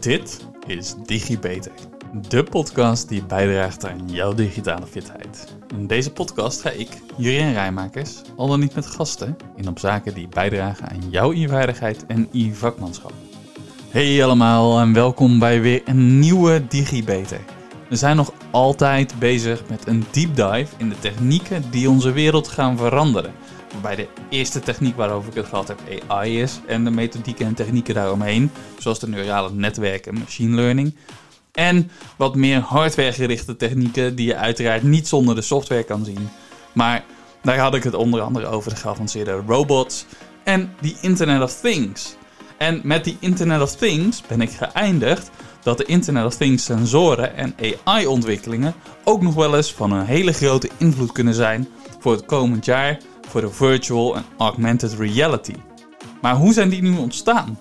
Dit is DigiBeter, de podcast die bijdraagt aan jouw digitale fitheid. In deze podcast ga ik, Jurien Rijmakers, al dan niet met gasten, in op zaken die bijdragen aan jouw e-veiligheid en e-vakmanschap. Hey allemaal en welkom bij weer een nieuwe DigiBeter. We zijn nog altijd bezig met een deep dive in de technieken die onze wereld gaan veranderen. Waarbij de eerste techniek waarover ik het gehad heb AI is en de methodieken en technieken daaromheen, zoals de neurale netwerken en machine learning. En wat meer hardwaregerichte technieken die je uiteraard niet zonder de software kan zien. Maar daar had ik het onder andere over de geavanceerde robots en die Internet of Things. En met die Internet of Things ben ik geëindigd dat de Internet of Things sensoren en AI-ontwikkelingen ook nog wel eens van een hele grote invloed kunnen zijn voor het komend jaar voor de virtual en augmented reality. Maar hoe zijn die nu ontstaan?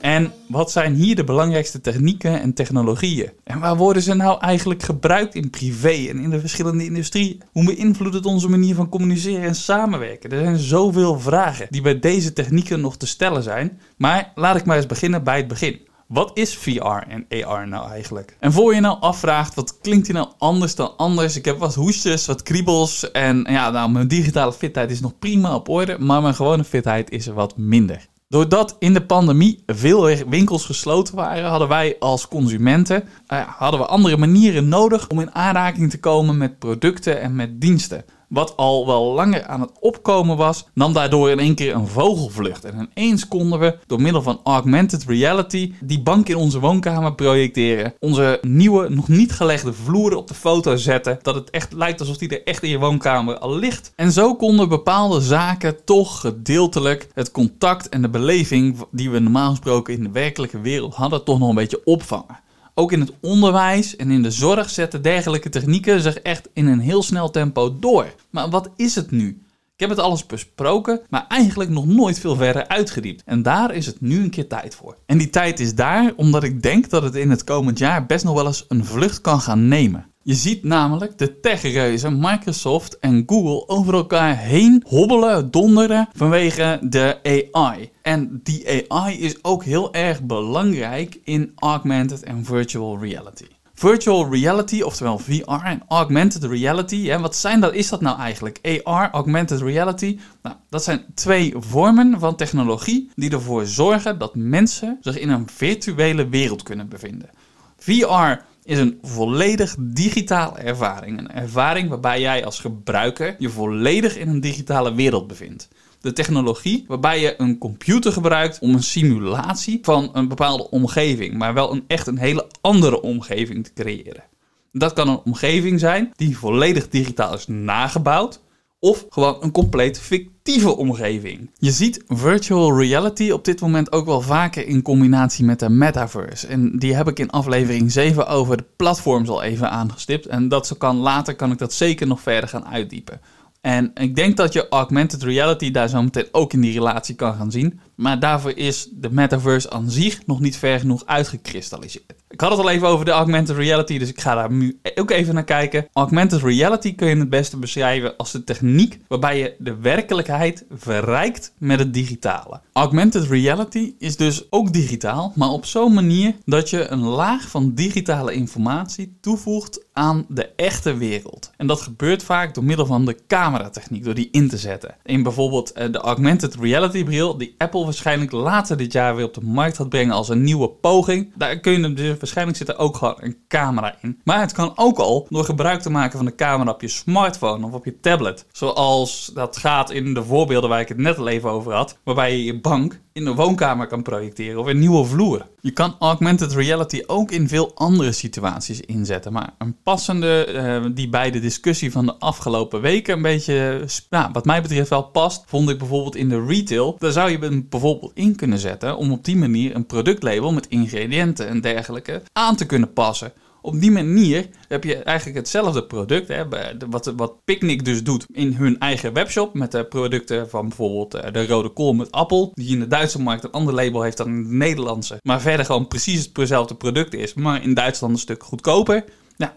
En wat zijn hier de belangrijkste technieken en technologieën? En waar worden ze nou eigenlijk gebruikt in privé en in de verschillende industrieën? Hoe beïnvloedt het onze manier van communiceren en samenwerken? Er zijn zoveel vragen die bij deze technieken nog te stellen zijn. Maar laat ik maar eens beginnen bij het begin. Wat is VR en AR nou eigenlijk? En voor je nou afvraagt, wat klinkt hier nou anders dan anders? Ik heb wat hoestjes, wat kriebels en ja, nou, mijn digitale fitheid is nog prima op orde, maar mijn gewone fitheid is er wat minder. Doordat in de pandemie veel winkels gesloten waren, hadden wij als consumenten uh, hadden we andere manieren nodig om in aanraking te komen met producten en met diensten wat al wel langer aan het opkomen was, nam daardoor in één keer een vogelvlucht. En ineens konden we door middel van augmented reality die bank in onze woonkamer projecteren. Onze nieuwe, nog niet gelegde vloeren op de foto zetten. Dat het echt lijkt alsof die er echt in je woonkamer al ligt. En zo konden bepaalde zaken toch gedeeltelijk het contact en de beleving die we normaal gesproken in de werkelijke wereld hadden, toch nog een beetje opvangen. Ook in het onderwijs en in de zorg zetten dergelijke technieken zich echt in een heel snel tempo door. Maar wat is het nu? Ik heb het alles besproken, maar eigenlijk nog nooit veel verder uitgediept. En daar is het nu een keer tijd voor. En die tijd is daar omdat ik denk dat het in het komend jaar best nog wel eens een vlucht kan gaan nemen. Je ziet namelijk de techreuzen Microsoft en Google over elkaar heen hobbelen, donderen vanwege de AI. En die AI is ook heel erg belangrijk in augmented en virtual reality. Virtual reality, oftewel VR en augmented reality. Hè, wat zijn dat, is dat nou eigenlijk? AR, augmented reality. Nou, dat zijn twee vormen van technologie die ervoor zorgen dat mensen zich in een virtuele wereld kunnen bevinden. VR is een volledig digitale ervaring. Een ervaring waarbij jij als gebruiker je volledig in een digitale wereld bevindt. De technologie waarbij je een computer gebruikt om een simulatie van een bepaalde omgeving, maar wel een echt een hele andere omgeving te creëren. Dat kan een omgeving zijn die volledig digitaal is nagebouwd, of gewoon een compleet fictieve omgeving. Je ziet virtual reality op dit moment ook wel vaker in combinatie met de metaverse. En die heb ik in aflevering 7 over de platforms al even aangestipt. En dat zo kan, later kan ik dat zeker nog verder gaan uitdiepen. En ik denk dat je augmented reality daar zo meteen ook in die relatie kan gaan zien. Maar daarvoor is de metaverse aan zich nog niet ver genoeg uitgekristalliseerd. Ik had het al even over de augmented reality, dus ik ga daar nu ook even naar kijken. Augmented reality kun je het beste beschrijven als de techniek waarbij je de werkelijkheid verrijkt met het digitale. Augmented reality is dus ook digitaal, maar op zo'n manier dat je een laag van digitale informatie toevoegt aan de echte wereld. En dat gebeurt vaak door middel van de cameratechniek, door die in te zetten. In bijvoorbeeld eh, de augmented reality bril die Apple waarschijnlijk later dit jaar weer op de markt gaat brengen als een nieuwe poging. Daar kun je dus waarschijnlijk zit er ook gewoon een camera in. Maar het kan ook al door gebruik te maken van de camera op je smartphone of op je tablet. Zoals dat gaat in de voorbeelden waar ik het net al even over had, waarbij je je bank in de woonkamer kan projecteren of een nieuwe vloer. Je kan augmented reality ook in veel andere situaties inzetten. Maar een passende uh, die bij de discussie van de afgelopen weken een beetje, nou, wat mij betreft wel past, vond ik bijvoorbeeld in de retail. Daar zou je hem bijvoorbeeld in kunnen zetten om op die manier een productlabel met ingrediënten en dergelijke aan te kunnen passen. Op die manier heb je eigenlijk hetzelfde product, hè, wat, wat Picnic dus doet in hun eigen webshop met de producten van bijvoorbeeld eh, de rode kool met appel, die in de Duitse markt een ander label heeft dan in de Nederlandse, maar verder gewoon precies hetzelfde product is, maar in Duitsland een stuk goedkoper.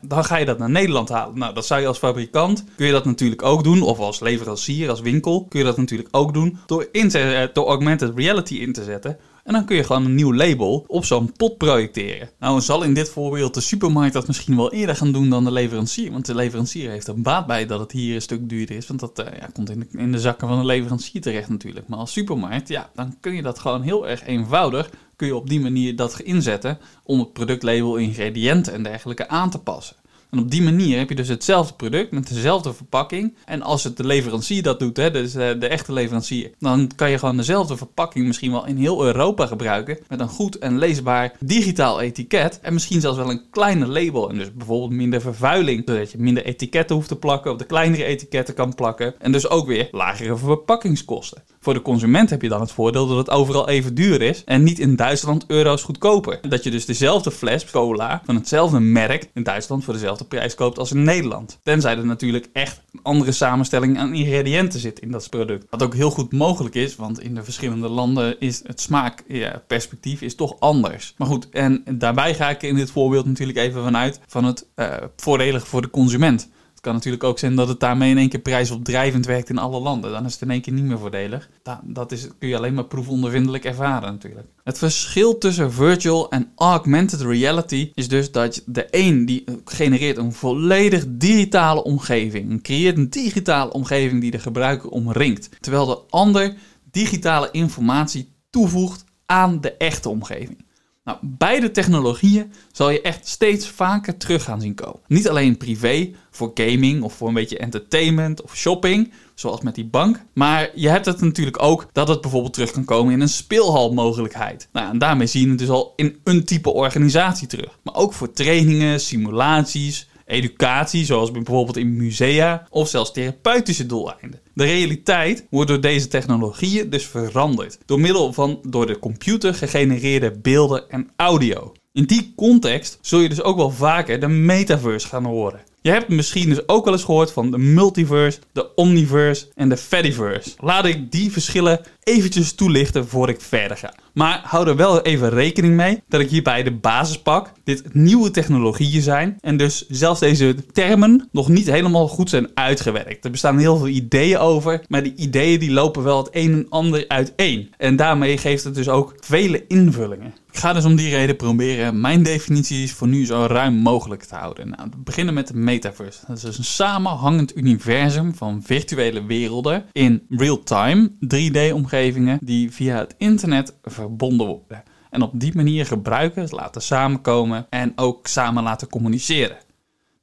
Dan ga je dat naar Nederland halen. Nou, dat zou je als fabrikant, kun je dat natuurlijk ook doen. Of als leverancier, als winkel, kun je dat natuurlijk ook doen. Door, in te, eh, door augmented reality in te zetten. En dan kun je gewoon een nieuw label op zo'n pot projecteren. Nou zal in dit voorbeeld de supermarkt dat misschien wel eerder gaan doen dan de leverancier. Want de leverancier heeft er baat bij dat het hier een stuk duurder is. Want dat uh, ja, komt in de, in de zakken van de leverancier terecht natuurlijk. Maar als supermarkt, ja, dan kun je dat gewoon heel erg eenvoudig kun je op die manier dat inzetten om het productlabel, ingrediënten en dergelijke aan te passen. En op die manier heb je dus hetzelfde product met dezelfde verpakking. En als het de leverancier dat doet, hè, dus de, de echte leverancier, dan kan je gewoon dezelfde verpakking misschien wel in heel Europa gebruiken. Met een goed en leesbaar digitaal etiket. En misschien zelfs wel een kleiner label. En dus bijvoorbeeld minder vervuiling, zodat je minder etiketten hoeft te plakken of de kleinere etiketten kan plakken. En dus ook weer lagere verpakkingskosten. Voor de consument heb je dan het voordeel dat het overal even duur is en niet in Duitsland euro's goedkoper. Dat je dus dezelfde fles cola van hetzelfde merk in Duitsland voor dezelfde prijs koopt als in Nederland. Tenzij er natuurlijk echt een andere samenstelling aan ingrediënten zit in dat product. Wat ook heel goed mogelijk is, want in de verschillende landen is het smaakperspectief is toch anders. Maar goed, en daarbij ga ik in dit voorbeeld natuurlijk even vanuit van het uh, voordelige voor de consument. Het kan natuurlijk ook zijn dat het daarmee in één keer prijsopdrijvend werkt in alle landen. Dan is het in één keer niet meer voordelig. Dat is, kun je alleen maar proefondervindelijk ervaren natuurlijk. Het verschil tussen virtual en augmented reality is dus dat de een die genereert een volledig digitale omgeving. Creëert een digitale omgeving die de gebruiker omringt. Terwijl de ander digitale informatie toevoegt aan de echte omgeving. Nou, beide technologieën zal je echt steeds vaker terug gaan zien komen. Niet alleen privé, voor gaming of voor een beetje entertainment of shopping, zoals met die bank. Maar je hebt het natuurlijk ook dat het bijvoorbeeld terug kan komen in een speelhalmogelijkheid. Nou, en daarmee zie je het dus al in een type organisatie terug. Maar ook voor trainingen, simulaties, educatie, zoals bijvoorbeeld in musea, of zelfs therapeutische doeleinden. De realiteit wordt door deze technologieën dus veranderd, door middel van door de computer gegenereerde beelden en audio. In die context zul je dus ook wel vaker de metaverse gaan horen. Je hebt misschien dus ook wel eens gehoord van de multiverse, de omniverse en de fediverse. Laat ik die verschillen eventjes toelichten voor ik verder ga. Maar hou er wel even rekening mee dat ik hierbij de basis pak, dit nieuwe technologieën zijn en dus zelfs deze termen nog niet helemaal goed zijn uitgewerkt. Er bestaan heel veel ideeën over, maar die ideeën die lopen wel het een en ander uiteen. En daarmee geeft het dus ook vele invullingen. Ik ga dus om die reden proberen mijn definities voor nu zo ruim mogelijk te houden. Nou, we beginnen met de metaverse. Dat is dus een samenhangend universum van virtuele werelden in real-time 3D-omgevingen die via het internet verbonden worden. En op die manier gebruikers laten samenkomen en ook samen laten communiceren.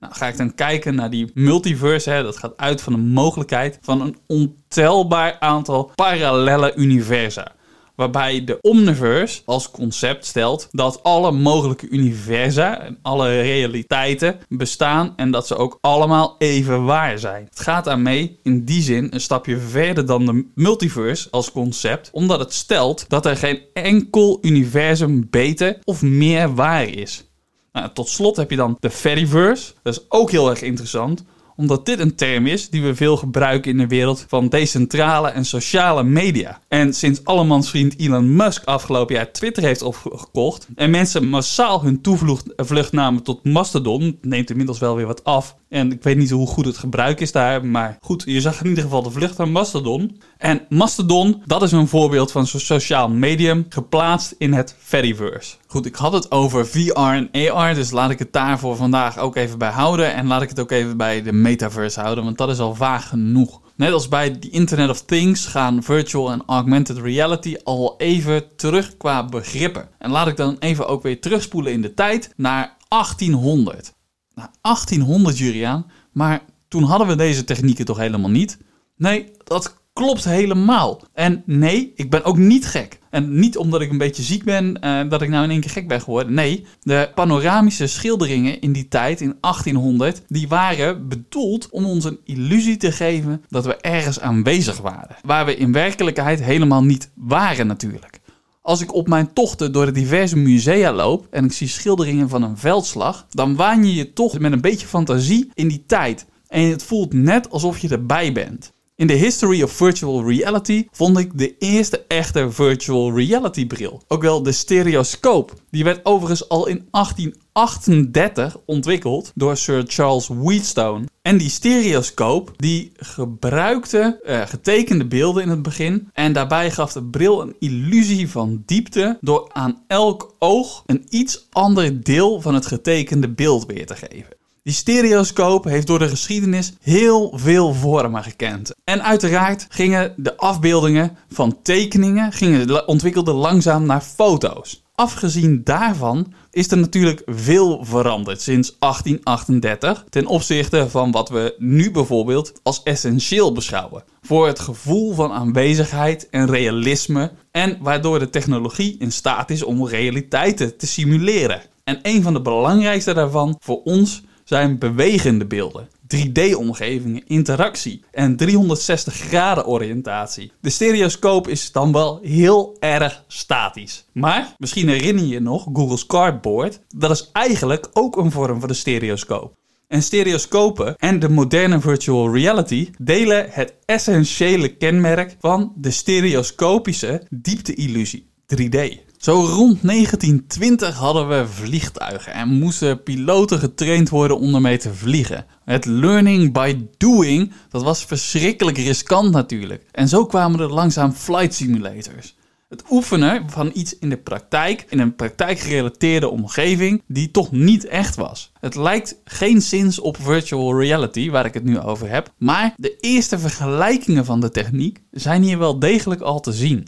Nou, ga ik dan kijken naar die multiverse. Hè, dat gaat uit van de mogelijkheid van een ontelbaar aantal parallele universa waarbij de Omniverse als concept stelt dat alle mogelijke universa en alle realiteiten bestaan en dat ze ook allemaal even waar zijn. Het gaat daarmee in die zin een stapje verder dan de multiverse als concept, omdat het stelt dat er geen enkel universum beter of meer waar is. Nou, tot slot heb je dan de Fediverse. Dat is ook heel erg interessant, omdat dit een term is die we veel gebruiken in de wereld van decentrale en sociale media. En sinds allemans vriend Elon Musk afgelopen jaar Twitter heeft opgekocht en mensen massaal hun toevlucht namen tot Mastodon, neemt inmiddels wel weer wat af. En ik weet niet hoe goed het gebruik is daar, maar goed, je zag in ieder geval de vlucht naar Mastodon. En Mastodon, dat is een voorbeeld van zo'n sociaal medium geplaatst in het Fediverse. Goed, ik had het over VR en AR, dus laat ik het daarvoor vandaag ook even bij houden. En laat ik het ook even bij de metaverse houden, want dat is al vaag genoeg. Net als bij de Internet of Things gaan virtual en augmented reality al even terug qua begrippen. En laat ik dan even ook weer terugspoelen in de tijd naar 1800. Nou, 1800 Juriaan, maar toen hadden we deze technieken toch helemaal niet? Nee, dat klopt helemaal. En nee, ik ben ook niet gek. En niet omdat ik een beetje ziek ben, uh, dat ik nou in één keer gek ben geworden. Nee, de panoramische schilderingen in die tijd, in 1800, die waren bedoeld om ons een illusie te geven dat we ergens aanwezig waren. Waar we in werkelijkheid helemaal niet waren natuurlijk. Als ik op mijn tochten door de diverse musea loop en ik zie schilderingen van een veldslag, dan waan je je toch met een beetje fantasie in die tijd. En het voelt net alsof je erbij bent. In de history of virtual reality vond ik de eerste echte virtual reality bril. Ook wel de stereoscoop. Die werd overigens al in 1838 ontwikkeld door Sir Charles Wheatstone. En die stereoscoop die gebruikte uh, getekende beelden in het begin. En daarbij gaf de bril een illusie van diepte door aan elk oog een iets ander deel van het getekende beeld weer te geven. Die stereoscoop heeft door de geschiedenis heel veel vormen gekend. En uiteraard gingen de afbeeldingen van tekeningen gingen, ontwikkelden langzaam naar foto's. Afgezien daarvan is er natuurlijk veel veranderd sinds 1838 ten opzichte van wat we nu bijvoorbeeld als essentieel beschouwen. Voor het gevoel van aanwezigheid en realisme en waardoor de technologie in staat is om realiteiten te simuleren. En een van de belangrijkste daarvan voor ons zijn bewegende beelden. 3D-omgevingen, interactie en 360 graden oriëntatie. De stereoscoop is dan wel heel erg statisch. Maar misschien herinner je je nog Google's Cardboard. Dat is eigenlijk ook een vorm van de stereoscoop. En stereoscopen en de moderne virtual reality delen het essentiële kenmerk van de stereoscopische diepte-illusie 3D. Zo rond 1920 hadden we vliegtuigen en moesten piloten getraind worden om ermee te vliegen. Het learning by doing, dat was verschrikkelijk riskant natuurlijk. En zo kwamen er langzaam flight simulators. Het oefenen van iets in de praktijk, in een praktijkgerelateerde omgeving, die toch niet echt was. Het lijkt geen zins op virtual reality, waar ik het nu over heb, maar de eerste vergelijkingen van de techniek zijn hier wel degelijk al te zien.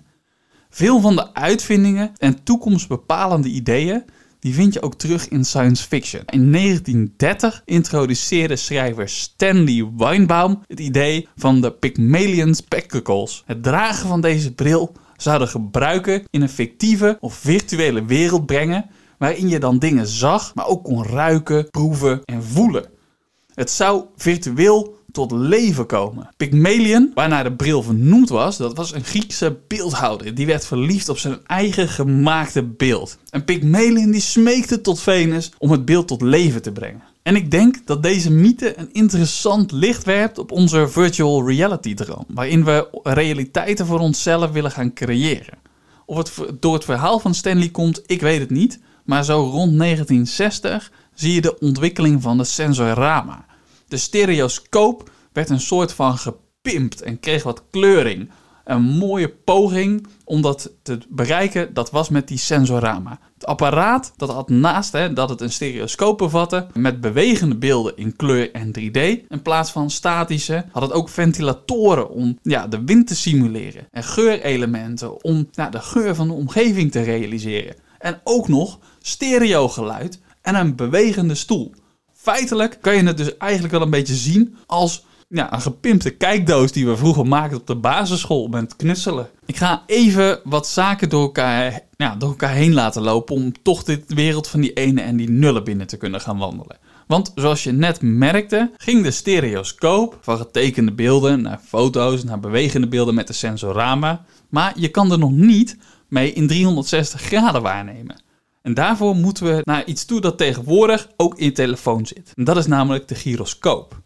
Veel van de uitvindingen en toekomstbepalende ideeën die vind je ook terug in science fiction. In 1930 introduceerde schrijver Stanley Weinbaum het idee van de Pygmalion Spectacles. Het dragen van deze bril zou de gebruiker in een fictieve of virtuele wereld brengen waarin je dan dingen zag, maar ook kon ruiken, proeven en voelen. Het zou virtueel tot leven komen. Pygmalion, waarnaar de bril vernoemd was, dat was een Griekse beeldhouder. Die werd verliefd op zijn eigen gemaakte beeld. En Pygmalion die smeekte tot Venus om het beeld tot leven te brengen. En ik denk dat deze mythe een interessant licht werpt op onze virtual reality droom, waarin we realiteiten voor onszelf willen gaan creëren. Of het door het verhaal van Stanley komt, ik weet het niet, maar zo rond 1960 zie je de ontwikkeling van de sensorama. De stereoscoop werd een soort van gepimpt en kreeg wat kleuring. Een mooie poging om dat te bereiken, dat was met die sensorama. Het apparaat dat had naast hè, dat het een stereoscoop bevatte met bewegende beelden in kleur en 3D, in plaats van statische, had het ook ventilatoren om ja, de wind te simuleren en geurelementen om ja, de geur van de omgeving te realiseren. En ook nog stereogeluid en een bewegende stoel feitelijk kan je het dus eigenlijk wel een beetje zien als ja, een gepimpte kijkdoos die we vroeger maakten op de basisschool met knutselen. Ik ga even wat zaken door elkaar, door elkaar heen laten lopen om toch de wereld van die ene en die nullen binnen te kunnen gaan wandelen. Want zoals je net merkte, ging de stereoscoop van getekende beelden naar foto's, naar bewegende beelden met de sensorama. Maar je kan er nog niet mee in 360 graden waarnemen. En daarvoor moeten we naar iets toe dat tegenwoordig ook in je telefoon zit. En dat is namelijk de gyroscoop.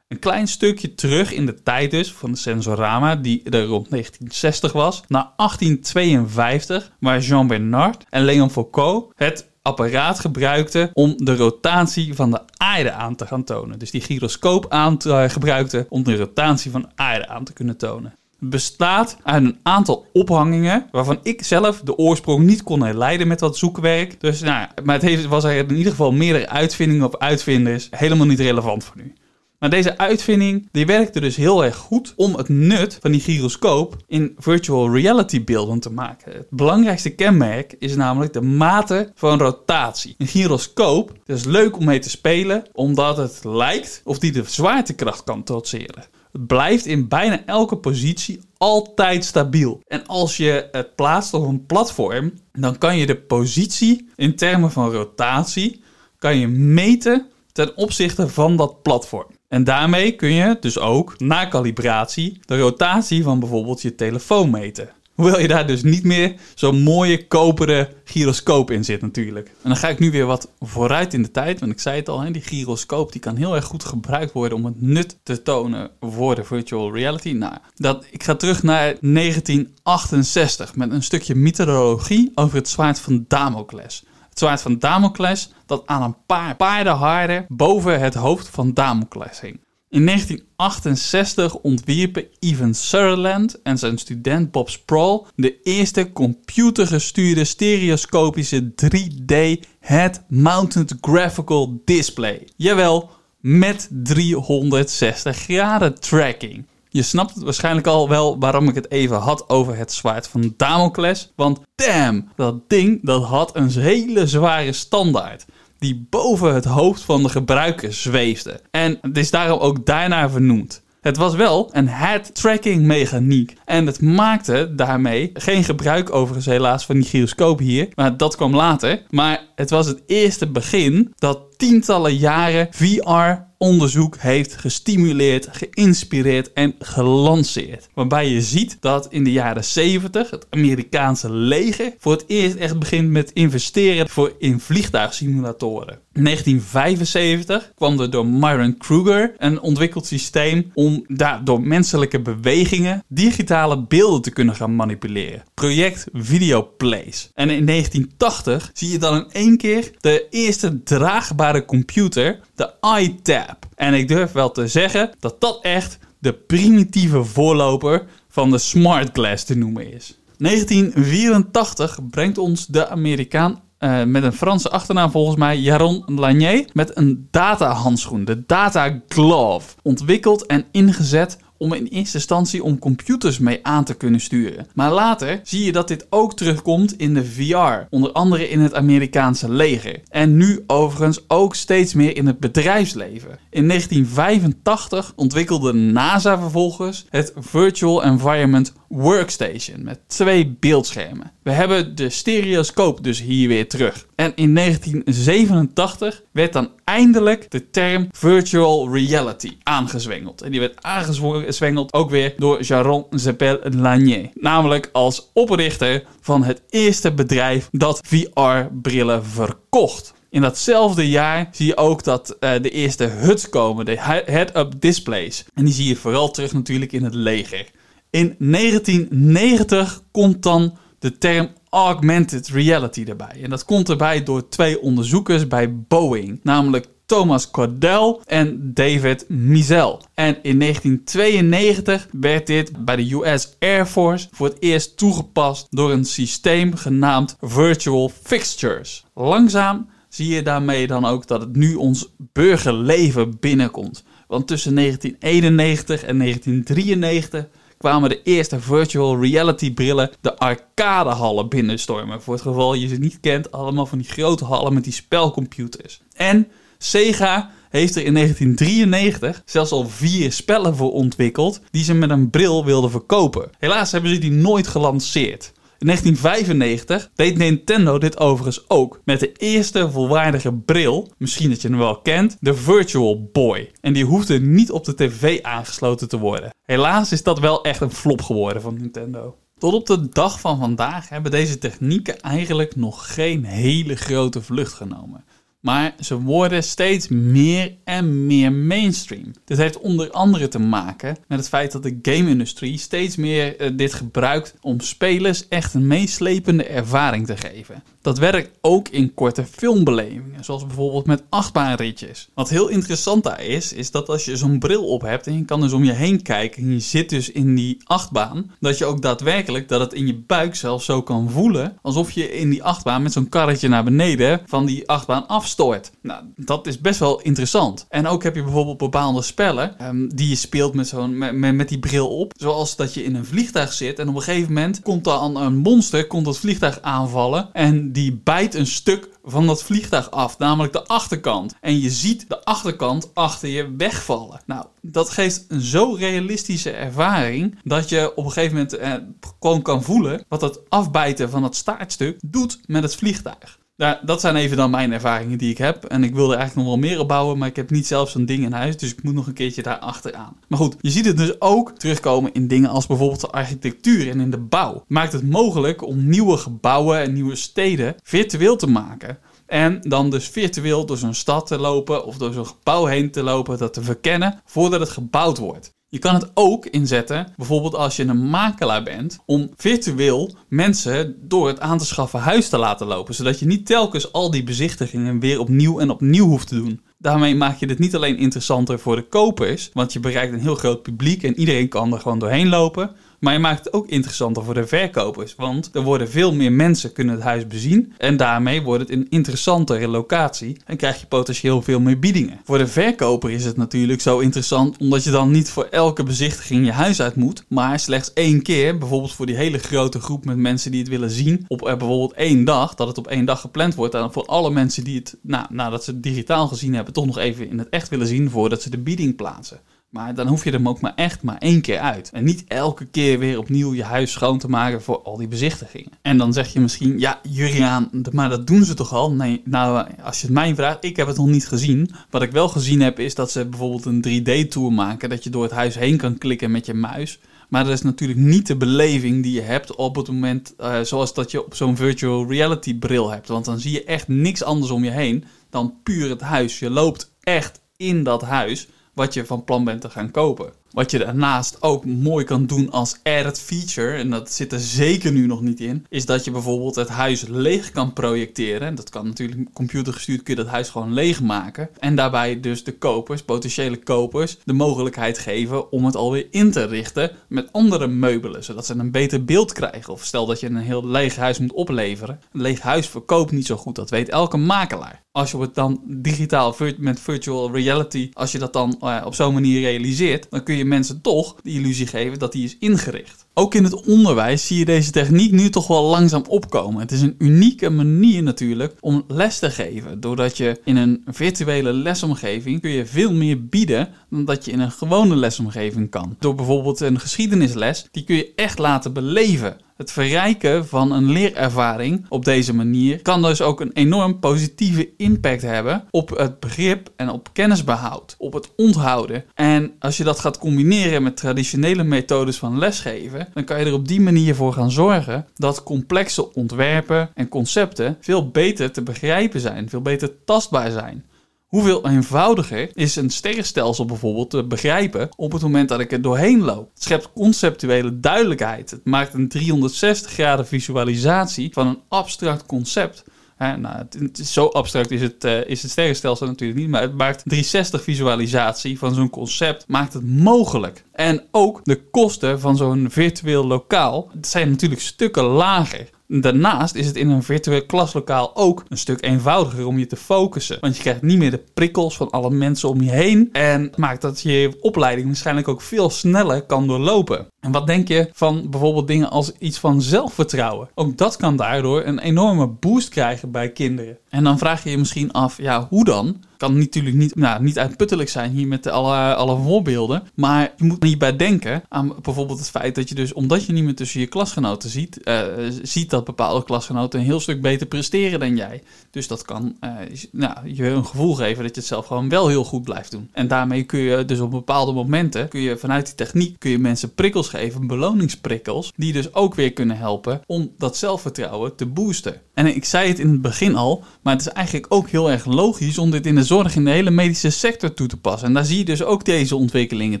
Een klein stukje terug in de tijd dus van de Sensorama, die er rond 1960 was, naar 1852, waar Jean Bernard en Leon Foucault het apparaat gebruikten om de rotatie van de aarde aan te gaan tonen. Dus die gyroscoop aan te, uh, gebruikten om de rotatie van de aarde aan te kunnen tonen bestaat uit een aantal ophangingen waarvan ik zelf de oorsprong niet kon herleiden met wat zoekwerk. Dus nou, maar het heeft, was er in ieder geval meerdere uitvindingen of uitvinders helemaal niet relevant voor nu. Maar deze uitvinding die werkte dus heel erg goed om het nut van die gyroscoop in virtual reality beelden te maken. Het belangrijkste kenmerk is namelijk de mate van rotatie. Een gyroscoop is leuk om mee te spelen omdat het lijkt of die de zwaartekracht kan trotseren. Het blijft in bijna elke positie altijd stabiel. En als je het plaatst op een platform, dan kan je de positie in termen van rotatie kan je meten ten opzichte van dat platform. En daarmee kun je dus ook na calibratie de rotatie van bijvoorbeeld je telefoon meten. Hoewel je daar dus niet meer zo'n mooie koperen gyroscoop in zit natuurlijk. En dan ga ik nu weer wat vooruit in de tijd. Want ik zei het al, hè, die gyroscoop die kan heel erg goed gebruikt worden om het nut te tonen voor de virtual reality. Nou, dat, ik ga terug naar 1968 met een stukje mythologie over het zwaard van Damocles. Het zwaard van Damocles dat aan een paar paardenharden boven het hoofd van Damocles hing. In 1968 ontwierpen Ivan Sutherland en zijn student Bob Sproul de eerste computergestuurde stereoscopische 3D head-mounted graphical display. Jawel, met 360 graden tracking. Je snapt het waarschijnlijk al wel waarom ik het even had over het zwaard van Damocles. Want damn, dat ding dat had een hele zware standaard die boven het hoofd van de gebruiker zweefde. En het is daarom ook daarna vernoemd. Het was wel een head-tracking mechaniek. En het maakte daarmee geen gebruik overigens helaas van die gyroscoop hier. Maar dat kwam later. Maar het was het eerste begin dat tientallen jaren VR onderzoek heeft gestimuleerd, geïnspireerd en gelanceerd. Waarbij je ziet dat in de jaren 70 het Amerikaanse leger voor het eerst echt begint met investeren voor in vliegtuigsimulatoren. In 1975 kwam er door Myron Kruger een ontwikkeld systeem om daar door menselijke bewegingen digitale beelden te kunnen gaan manipuleren. Project Videoplays. En in 1980 zie je dan in één keer de eerste draagbare computer, de iTab. En ik durf wel te zeggen dat dat echt de primitieve voorloper van de smart glass te noemen is. 1984 brengt ons de Amerikaan uh, met een Franse achternaam volgens mij, Jaron Lanier, met een datahandschoen, de Data Glove. Ontwikkeld en ingezet om in eerste instantie om computers mee aan te kunnen sturen. Maar later zie je dat dit ook terugkomt in de VR, onder andere in het Amerikaanse leger. En nu overigens ook steeds meer in het bedrijfsleven. In 1985 ontwikkelde NASA vervolgens het Virtual Environment Workstation met twee beeldschermen. We hebben de stereoscoop dus hier weer terug. En in 1987 werd dan eindelijk de term virtual reality aangezwengeld. En die werd aangezwengeld ook weer door Jaron Zepel Lanier. Namelijk als oprichter van het eerste bedrijf dat VR-brillen verkocht. In datzelfde jaar zie je ook dat uh, de eerste HUDs komen, de head-up displays. En die zie je vooral terug natuurlijk in het leger. In 1990 komt dan de term augmented reality erbij. En dat komt erbij door twee onderzoekers bij Boeing, namelijk Thomas Cordell en David Mizel. En in 1992 werd dit bij de US Air Force voor het eerst toegepast door een systeem genaamd Virtual Fixtures. Langzaam zie je daarmee dan ook dat het nu ons burgerleven binnenkomt. Want tussen 1991 en 1993 kwamen de eerste virtual reality brillen de arcadehallen binnenstormen. Voor het geval je ze niet kent, allemaal van die grote hallen met die spelcomputers. En Sega heeft er in 1993 zelfs al vier spellen voor ontwikkeld die ze met een bril wilden verkopen. Helaas hebben ze die nooit gelanceerd. In 1995 deed Nintendo dit overigens ook met de eerste volwaardige bril, misschien dat je hem wel kent, de Virtual Boy. En die hoefde niet op de tv aangesloten te worden. Helaas is dat wel echt een flop geworden van Nintendo. Tot op de dag van vandaag hebben deze technieken eigenlijk nog geen hele grote vlucht genomen. Maar ze worden steeds meer en meer mainstream. Dit heeft onder andere te maken met het feit dat de game-industrie steeds meer uh, dit gebruikt om spelers echt een meeslepende ervaring te geven. Dat werkt ook in korte filmbelevingen, zoals bijvoorbeeld met achtbaanritjes. Wat heel interessant daar is, is dat als je zo'n bril op hebt en je kan dus om je heen kijken en je zit dus in die achtbaan, dat je ook daadwerkelijk dat het in je buik zelfs zo kan voelen, alsof je in die achtbaan met zo'n karretje naar beneden van die achtbaan afstoort. Nou, dat is best wel interessant. En ook heb je bijvoorbeeld bepaalde spellen um, die je speelt met, zo'n, met, met, die bril op, zoals dat je in een vliegtuig zit en op een gegeven moment komt er een monster, komt dat vliegtuig aanvallen en die bijt een stuk van dat vliegtuig af, namelijk de achterkant. En je ziet de achterkant achter je wegvallen. Nou, dat geeft een zo realistische ervaring dat je op een gegeven moment eh, gewoon kan voelen wat het afbijten van het staartstuk doet met het vliegtuig. Daar, dat zijn even dan mijn ervaringen die ik heb. En ik wil er eigenlijk nog wel meer op bouwen, maar ik heb niet zelf zo'n ding in huis. Dus ik moet nog een keertje daar achteraan. Maar goed, je ziet het dus ook terugkomen in dingen als bijvoorbeeld de architectuur en in de bouw. Maakt het mogelijk om nieuwe gebouwen en nieuwe steden virtueel te maken. En dan dus virtueel door zo'n stad te lopen of door zo'n gebouw heen te lopen, dat te verkennen voordat het gebouwd wordt. Je kan het ook inzetten, bijvoorbeeld als je een makelaar bent, om virtueel mensen door het aan te schaffen huis te laten lopen. Zodat je niet telkens al die bezichtigingen weer opnieuw en opnieuw hoeft te doen. Daarmee maak je het niet alleen interessanter voor de kopers, want je bereikt een heel groot publiek en iedereen kan er gewoon doorheen lopen. Maar je maakt het ook interessanter voor de verkopers. Want er worden veel meer mensen kunnen het huis bezien. En daarmee wordt het een interessantere locatie. En krijg je potentieel veel meer biedingen. Voor de verkoper is het natuurlijk zo interessant. Omdat je dan niet voor elke bezichtiging je huis uit moet. Maar slechts één keer. Bijvoorbeeld voor die hele grote groep met mensen die het willen zien. Op er bijvoorbeeld één dag. Dat het op één dag gepland wordt. En voor alle mensen die het nou, nadat ze het digitaal gezien hebben. Toch nog even in het echt willen zien. Voordat ze de bieding plaatsen. Maar dan hoef je hem ook maar echt maar één keer uit. En niet elke keer weer opnieuw je huis schoon te maken voor al die bezichtigingen. En dan zeg je misschien, ja Juriaan, maar dat doen ze toch al? Nee, nou als je het mij vraagt, ik heb het nog niet gezien. Wat ik wel gezien heb is dat ze bijvoorbeeld een 3D-tour maken. Dat je door het huis heen kan klikken met je muis. Maar dat is natuurlijk niet de beleving die je hebt op het moment uh, zoals dat je op zo'n virtual reality bril hebt. Want dan zie je echt niks anders om je heen dan puur het huis. Je loopt echt in dat huis wat je van plan bent te gaan kopen. Wat je daarnaast ook mooi kan doen als added feature, en dat zit er zeker nu nog niet in, is dat je bijvoorbeeld het huis leeg kan projecteren. Dat kan natuurlijk computergestuurd, kun je dat huis gewoon leegmaken. En daarbij dus de kopers, potentiële kopers, de mogelijkheid geven om het alweer in te richten met andere meubelen, zodat ze een beter beeld krijgen. Of stel dat je een heel leeg huis moet opleveren. Een leeg huis verkoopt niet zo goed, dat weet elke makelaar. Als je het dan digitaal met virtual reality, als je dat dan uh, op zo'n manier realiseert, dan kun je mensen toch de illusie geven dat die is ingericht. Ook in het onderwijs zie je deze techniek nu toch wel langzaam opkomen. Het is een unieke manier natuurlijk om les te geven. Doordat je in een virtuele lesomgeving kun je veel meer bieden dan dat je in een gewone lesomgeving kan. Door bijvoorbeeld een geschiedenisles, die kun je echt laten beleven. Het verrijken van een leerervaring op deze manier kan dus ook een enorm positieve impact hebben op het begrip en op kennisbehoud, op het onthouden. En als je dat gaat combineren met traditionele methodes van lesgeven, dan kan je er op die manier voor gaan zorgen dat complexe ontwerpen en concepten veel beter te begrijpen zijn, veel beter tastbaar zijn. Hoeveel eenvoudiger is een sterrenstelsel bijvoorbeeld te begrijpen op het moment dat ik er doorheen loop? Het schept conceptuele duidelijkheid. Het maakt een 360 graden visualisatie van een abstract concept. nou, het, zo abstract is het, uh, is het sterrenstelsel natuurlijk niet, maar het maakt 360 visualisatie van zo'n concept maakt het mogelijk. En ook de kosten van zo'n virtueel lokaal zijn natuurlijk stukken lager. Daarnaast is het in een virtueel klaslokaal ook een stuk eenvoudiger om je te focussen. Want je krijgt niet meer de prikkels van alle mensen om je heen. En maakt dat je opleiding waarschijnlijk ook veel sneller kan doorlopen. En wat denk je van bijvoorbeeld dingen als iets van zelfvertrouwen? Ook dat kan daardoor een enorme boost krijgen bij kinderen. En dan vraag je je misschien af, ja, hoe dan? kan natuurlijk niet, nou, niet uitputtelijk zijn hier met alle, alle voorbeelden. Maar je moet hierbij denken aan bijvoorbeeld het feit dat je dus, omdat je niet meer tussen je klasgenoten ziet, uh, ziet dat bepaalde klasgenoten een heel stuk beter presteren dan jij. Dus dat kan uh, nou, je een gevoel geven dat je het zelf gewoon wel heel goed blijft doen. En daarmee kun je dus op bepaalde momenten, kun je vanuit die techniek, kun je mensen prikkels geven, beloningsprikkels, die dus ook weer kunnen helpen om dat zelfvertrouwen te boosten. En ik zei het in het begin al, maar het is eigenlijk ook heel erg logisch om dit in de zorg in de hele medische sector toe te passen. En daar zie je dus ook deze ontwikkelingen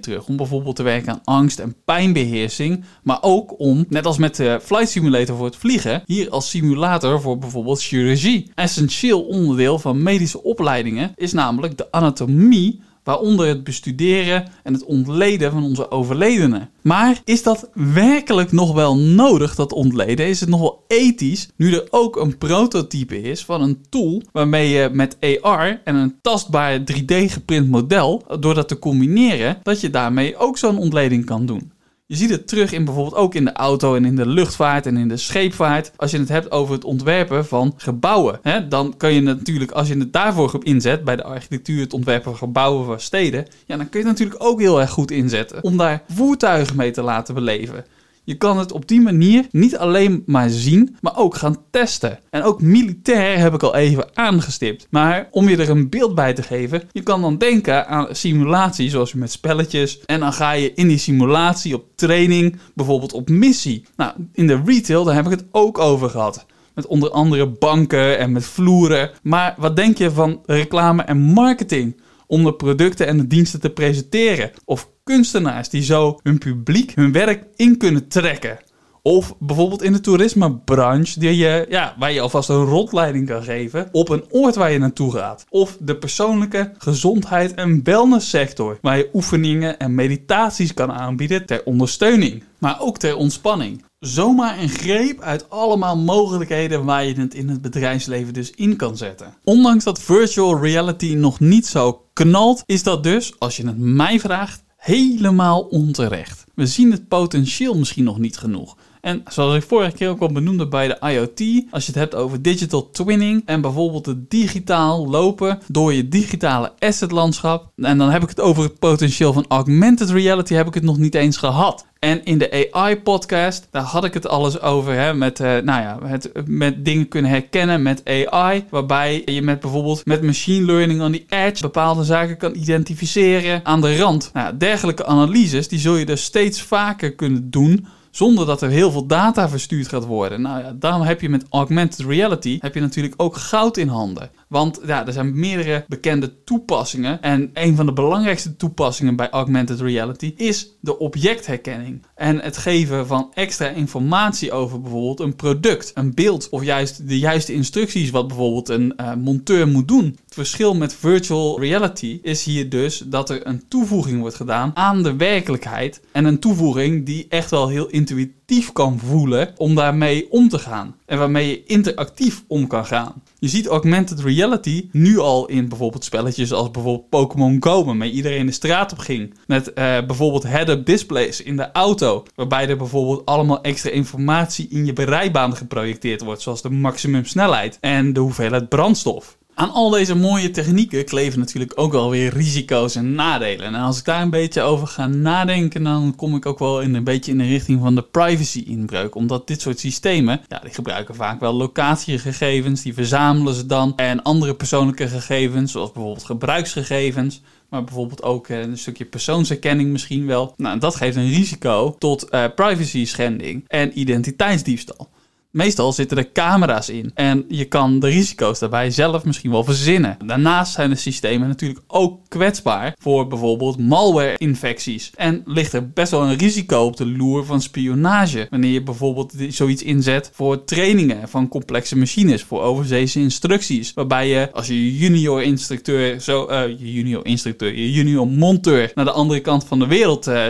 terug. Om bijvoorbeeld te werken aan angst- en pijnbeheersing, maar ook om, net als met de Flight Simulator voor het vliegen, hier als simulator voor bijvoorbeeld chirurgie. Essentieel onderdeel van medische opleidingen is namelijk de anatomie waaronder het bestuderen en het ontleden van onze overledenen. Maar is dat werkelijk nog wel nodig, dat ontleden? Is het nog wel ethisch, nu er ook een prototype is van een tool waarmee je met AR en een tastbaar 3D geprint model, door dat te combineren, dat je daarmee ook zo'n ontleding kan doen? Je ziet het terug in bijvoorbeeld ook in de auto en in de luchtvaart en in de scheepvaart. Als je het hebt over het ontwerpen van gebouwen. Hè, dan kan je natuurlijk, als je het daarvoor inzet, bij de architectuur, het ontwerpen van gebouwen van steden. Ja, dan kun je het natuurlijk ook heel erg goed inzetten om daar voertuigen mee te laten beleven. Je kan het op die manier niet alleen maar zien, maar ook gaan testen. En ook militair heb ik al even aangestipt. Maar om je er een beeld bij te geven, je kan dan denken aan simulatie, zoals met spelletjes. En dan ga je in die simulatie op training, bijvoorbeeld op missie. Nou, in de retail, daar heb ik het ook over gehad. Met onder andere banken en met vloeren. Maar wat denk je van reclame en marketing? Om de producten en de diensten te presenteren. Of kunstenaars die zo hun publiek hun werk in kunnen trekken. Of bijvoorbeeld in de toerismebranche, die je, ja, waar je alvast een rondleiding kan geven op een oord waar je naartoe gaat. Of de persoonlijke gezondheid- en wellnesssector, waar je oefeningen en meditaties kan aanbieden ter ondersteuning, maar ook ter ontspanning. Zomaar een greep uit allemaal mogelijkheden waar je het in het bedrijfsleven dus in kan zetten. Ondanks dat virtual reality nog niet zo knalt, is dat dus, als je het mij vraagt, helemaal onterecht. We zien het potentieel misschien nog niet genoeg. En zoals ik vorige keer ook al benoemde bij de IoT, als je het hebt over digital twinning en bijvoorbeeld het digitaal lopen door je digitale assetlandschap, en dan heb ik het over het potentieel van augmented reality, heb ik het nog niet eens gehad. En in de AI-podcast, daar had ik het alles over. Hè, met, uh, nou ja, het, met dingen kunnen herkennen met AI. Waarbij je met bijvoorbeeld met machine learning on the edge bepaalde zaken kan identificeren aan de rand. Nou, dergelijke analyses, die zul je dus steeds vaker kunnen doen zonder dat er heel veel data verstuurd gaat worden. Nou ja, daarom heb je met augmented reality heb je natuurlijk ook goud in handen. Want ja, er zijn meerdere bekende toepassingen. En een van de belangrijkste toepassingen bij augmented reality is de objectherkenning. En het geven van extra informatie over bijvoorbeeld een product, een beeld of juist de juiste instructies wat bijvoorbeeld een uh, monteur moet doen. Het verschil met virtual reality is hier dus dat er een toevoeging wordt gedaan aan de werkelijkheid. En een toevoeging die echt wel heel intuïtief kan voelen om daarmee om te gaan. En waarmee je interactief om kan gaan. Je ziet augmented reality nu al in bijvoorbeeld spelletjes als bijvoorbeeld Pokémon Go, waarmee iedereen de straat op ging. Met uh, bijvoorbeeld head-up displays in de auto, waarbij er bijvoorbeeld allemaal extra informatie in je bereibaan geprojecteerd wordt, zoals de maximumsnelheid en de hoeveelheid brandstof. Aan al deze mooie technieken kleven natuurlijk ook wel weer risico's en nadelen. En als ik daar een beetje over ga nadenken, dan kom ik ook wel in een beetje in de richting van de privacy-inbreuk. Omdat dit soort systemen, ja, die gebruiken vaak wel locatiegegevens, die verzamelen ze dan. En andere persoonlijke gegevens, zoals bijvoorbeeld gebruiksgegevens maar bijvoorbeeld ook eh, een stukje persoonsherkenning misschien wel. Nou, dat geeft een risico tot uh, privacy schending en identiteitsdiefstal. Meestal zitten er camera's in en je kan de risico's daarbij zelf misschien wel verzinnen. Daarnaast zijn de systemen natuurlijk ook kwetsbaar voor bijvoorbeeld malware-infecties. En ligt er best wel een risico op de loer van spionage. Wanneer je bijvoorbeeld zoiets inzet voor trainingen van complexe machines, voor overzeese instructies. Waarbij je als je junior instructeur, zo, uh, je junior instructeur, je junior monteur naar de andere kant van de wereld uh,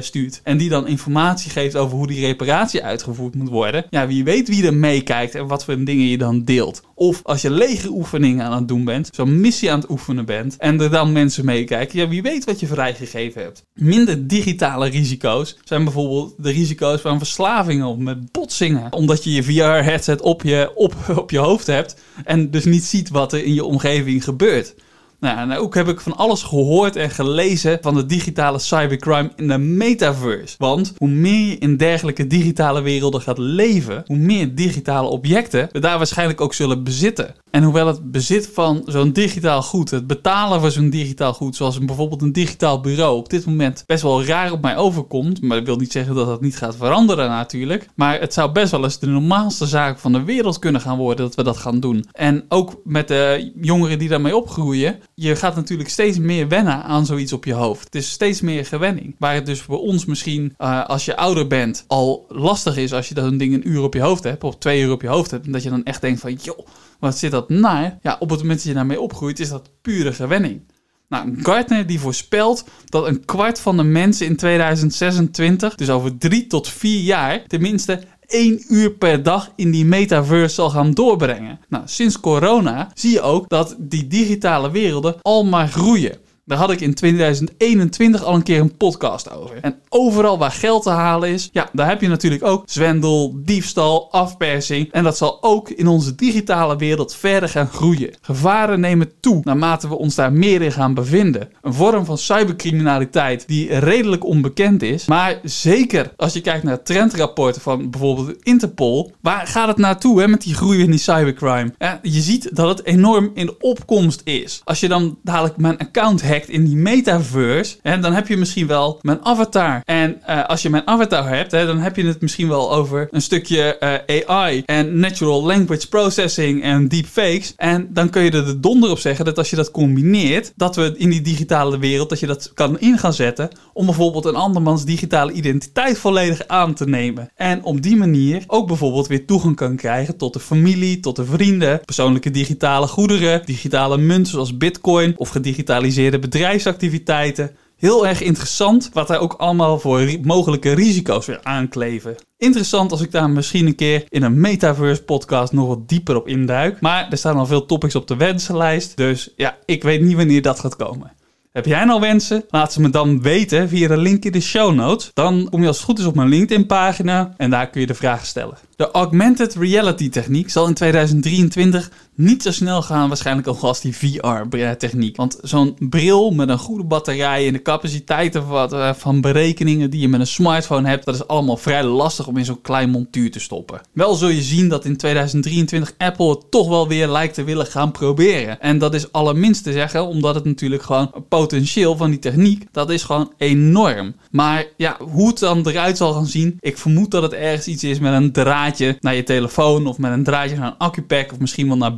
stuurt. En die dan informatie geeft over hoe die reparatie uitgevoerd moet worden. Ja, wie weet wie er meekijkt en wat voor dingen je dan deelt. Of als je legeroefeningen aan het doen bent, zo'n missie aan het oefenen bent en er dan mensen meekijken, ja, wie weet wat je vrijgegeven hebt. Minder digitale risico's zijn bijvoorbeeld de risico's van verslavingen of met botsingen. Omdat je je VR-headset op je, op, op je hoofd hebt en dus niet ziet wat er in je omgeving gebeurt. Nou, en ook heb ik van alles gehoord en gelezen van de digitale cybercrime in de metaverse. Want hoe meer je in dergelijke digitale werelden gaat leven, hoe meer digitale objecten we daar waarschijnlijk ook zullen bezitten. En hoewel het bezit van zo'n digitaal goed, het betalen voor zo'n digitaal goed, zoals bijvoorbeeld een digitaal bureau, op dit moment best wel raar op mij overkomt. Maar dat wil niet zeggen dat dat niet gaat veranderen natuurlijk. Maar het zou best wel eens de normaalste zaak van de wereld kunnen gaan worden dat we dat gaan doen. En ook met de jongeren die daarmee opgroeien, je gaat natuurlijk steeds meer wennen aan zoiets op je hoofd. Het is steeds meer gewenning. Waar het dus voor ons misschien, uh, als je ouder bent, al lastig is als je dat een ding een uur op je hoofd hebt, of twee uur op je hoofd hebt. En dat je dan echt denkt van, joh, wat zit dat naar? Ja, op het moment dat je daarmee opgroeit, is dat pure gewenning. Nou, Gartner die voorspelt dat een kwart van de mensen in 2026, dus over drie tot vier jaar, tenminste één uur per dag in die metaverse zal gaan doorbrengen. Nou, sinds corona zie je ook dat die digitale werelden al maar groeien. Daar had ik in 2021 al een keer een podcast over. En overal waar geld te halen is, ja, daar heb je natuurlijk ook zwendel, diefstal, afpersing. En dat zal ook in onze digitale wereld verder gaan groeien. Gevaren nemen toe naarmate we ons daar meer in gaan bevinden. Een vorm van cybercriminaliteit die redelijk onbekend is. Maar zeker als je kijkt naar trendrapporten van bijvoorbeeld Interpol. Waar gaat het naartoe hè, met die groei in die cybercrime? Je ziet dat het enorm in opkomst is. Als je dan dadelijk mijn account hackt in die metaverse, hè, dan heb je misschien wel mijn avatar. En uh, als je mijn avatar hebt, hè, dan heb je het misschien wel over een stukje uh, AI en natural language processing en deepfakes. En dan kun je er de donder op zeggen dat als je dat combineert, dat we in die digitale wereld, dat je dat kan in gaan zetten om bijvoorbeeld een andermans digitale identiteit volledig aan te nemen. En op die manier ook bijvoorbeeld weer toegang kan krijgen tot de familie, tot de vrienden, persoonlijke digitale goederen, digitale munten zoals bitcoin of gedigitaliseerde bedrijfsactiviteiten. Heel erg interessant wat er ook allemaal voor mogelijke risico's weer aankleven. Interessant als ik daar misschien een keer in een Metaverse podcast nog wat dieper op induik. Maar er staan al veel topics op de wensenlijst. Dus ja, ik weet niet wanneer dat gaat komen. Heb jij nou wensen? Laat ze me dan weten via de link in de show notes. Dan kom je als het goed is op mijn LinkedIn pagina en daar kun je de vragen stellen. De augmented reality techniek zal in 2023 niet zo snel gaan waarschijnlijk als die VR-techniek. Want zo'n bril met een goede batterij en de capaciteiten eh, van berekeningen die je met een smartphone hebt, dat is allemaal vrij lastig om in zo'n klein montuur te stoppen. Wel zul je zien dat in 2023 Apple het toch wel weer lijkt te willen gaan proberen. En dat is allerminst te zeggen, omdat het natuurlijk gewoon potentieel van die techniek, dat is gewoon enorm. Maar ja, hoe het dan eruit zal gaan zien, ik vermoed dat het ergens iets is met een draadje naar je telefoon of met een draadje naar een accupack of misschien wel naar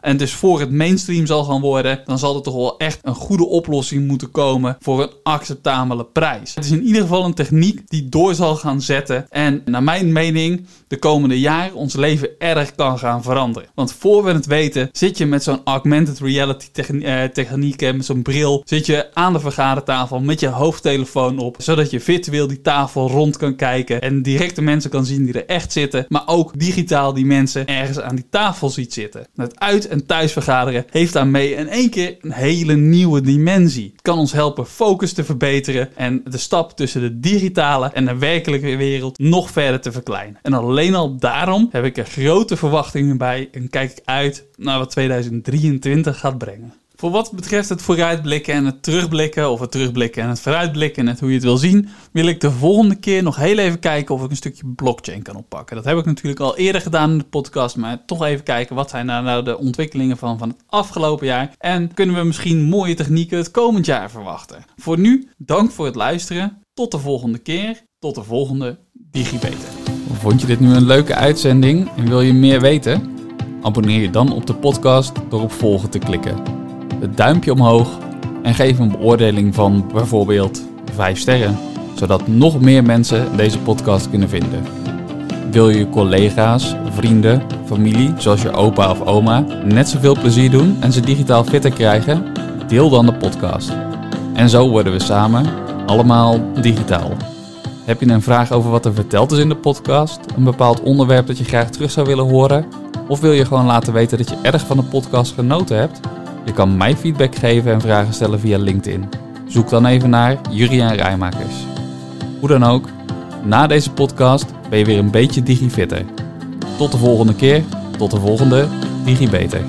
En dus voor het mainstream zal gaan worden, dan zal er toch wel echt een goede oplossing moeten komen voor een acceptabele prijs. Het is in ieder geval een techniek die door zal gaan zetten en naar mijn mening de komende jaren ons leven erg kan gaan veranderen. Want voor we het weten, zit je met zo'n augmented reality eh, techniek, met zo'n bril, zit je aan de vergadertafel met je hoofdtelefoon op zodat je virtueel die tafel rond kan kijken en direct de mensen kan zien die er echt zitten, maar ook digitaal die mensen ergens aan die tafel ziet zitten. Het uit- en thuisvergaderen heeft daarmee in één keer een hele nieuwe dimensie. Het kan ons helpen focus te verbeteren en de stap tussen de digitale en de werkelijke wereld nog verder te verkleinen. En alleen al daarom heb ik er grote verwachtingen bij en kijk ik uit naar wat 2023 gaat brengen. Voor wat betreft het vooruitblikken en het terugblikken, of het terugblikken en het vooruitblikken, net hoe je het wil zien, wil ik de volgende keer nog heel even kijken of ik een stukje blockchain kan oppakken. Dat heb ik natuurlijk al eerder gedaan in de podcast, maar toch even kijken wat zijn nou, de ontwikkelingen van, van het afgelopen jaar en kunnen we misschien mooie technieken het komend jaar verwachten. Voor nu, dank voor het luisteren. Tot de volgende keer. Tot de volgende DigiBeter. Vond je dit nu een leuke uitzending en wil je meer weten? Abonneer je dan op de podcast door op volgen te klikken het duimpje omhoog en geef een beoordeling van bijvoorbeeld 5 sterren, zodat nog meer mensen deze podcast kunnen vinden. Wil je collega's, vrienden, familie, zoals je opa of oma, net zoveel plezier doen en ze digitaal fitter krijgen? Deel dan de podcast. En zo worden we samen allemaal digitaal. Heb je een vraag over wat er verteld is in de podcast? Een bepaald onderwerp dat je graag terug zou willen horen? Of wil je gewoon laten weten dat je erg van de podcast genoten hebt? Je kan mij feedback geven en vragen stellen via LinkedIn. Zoek dan even naar Juriaan Rijmakers. Hoe dan ook, na deze podcast ben je weer een beetje digifitter. Tot de volgende keer, tot de volgende DigiBeter.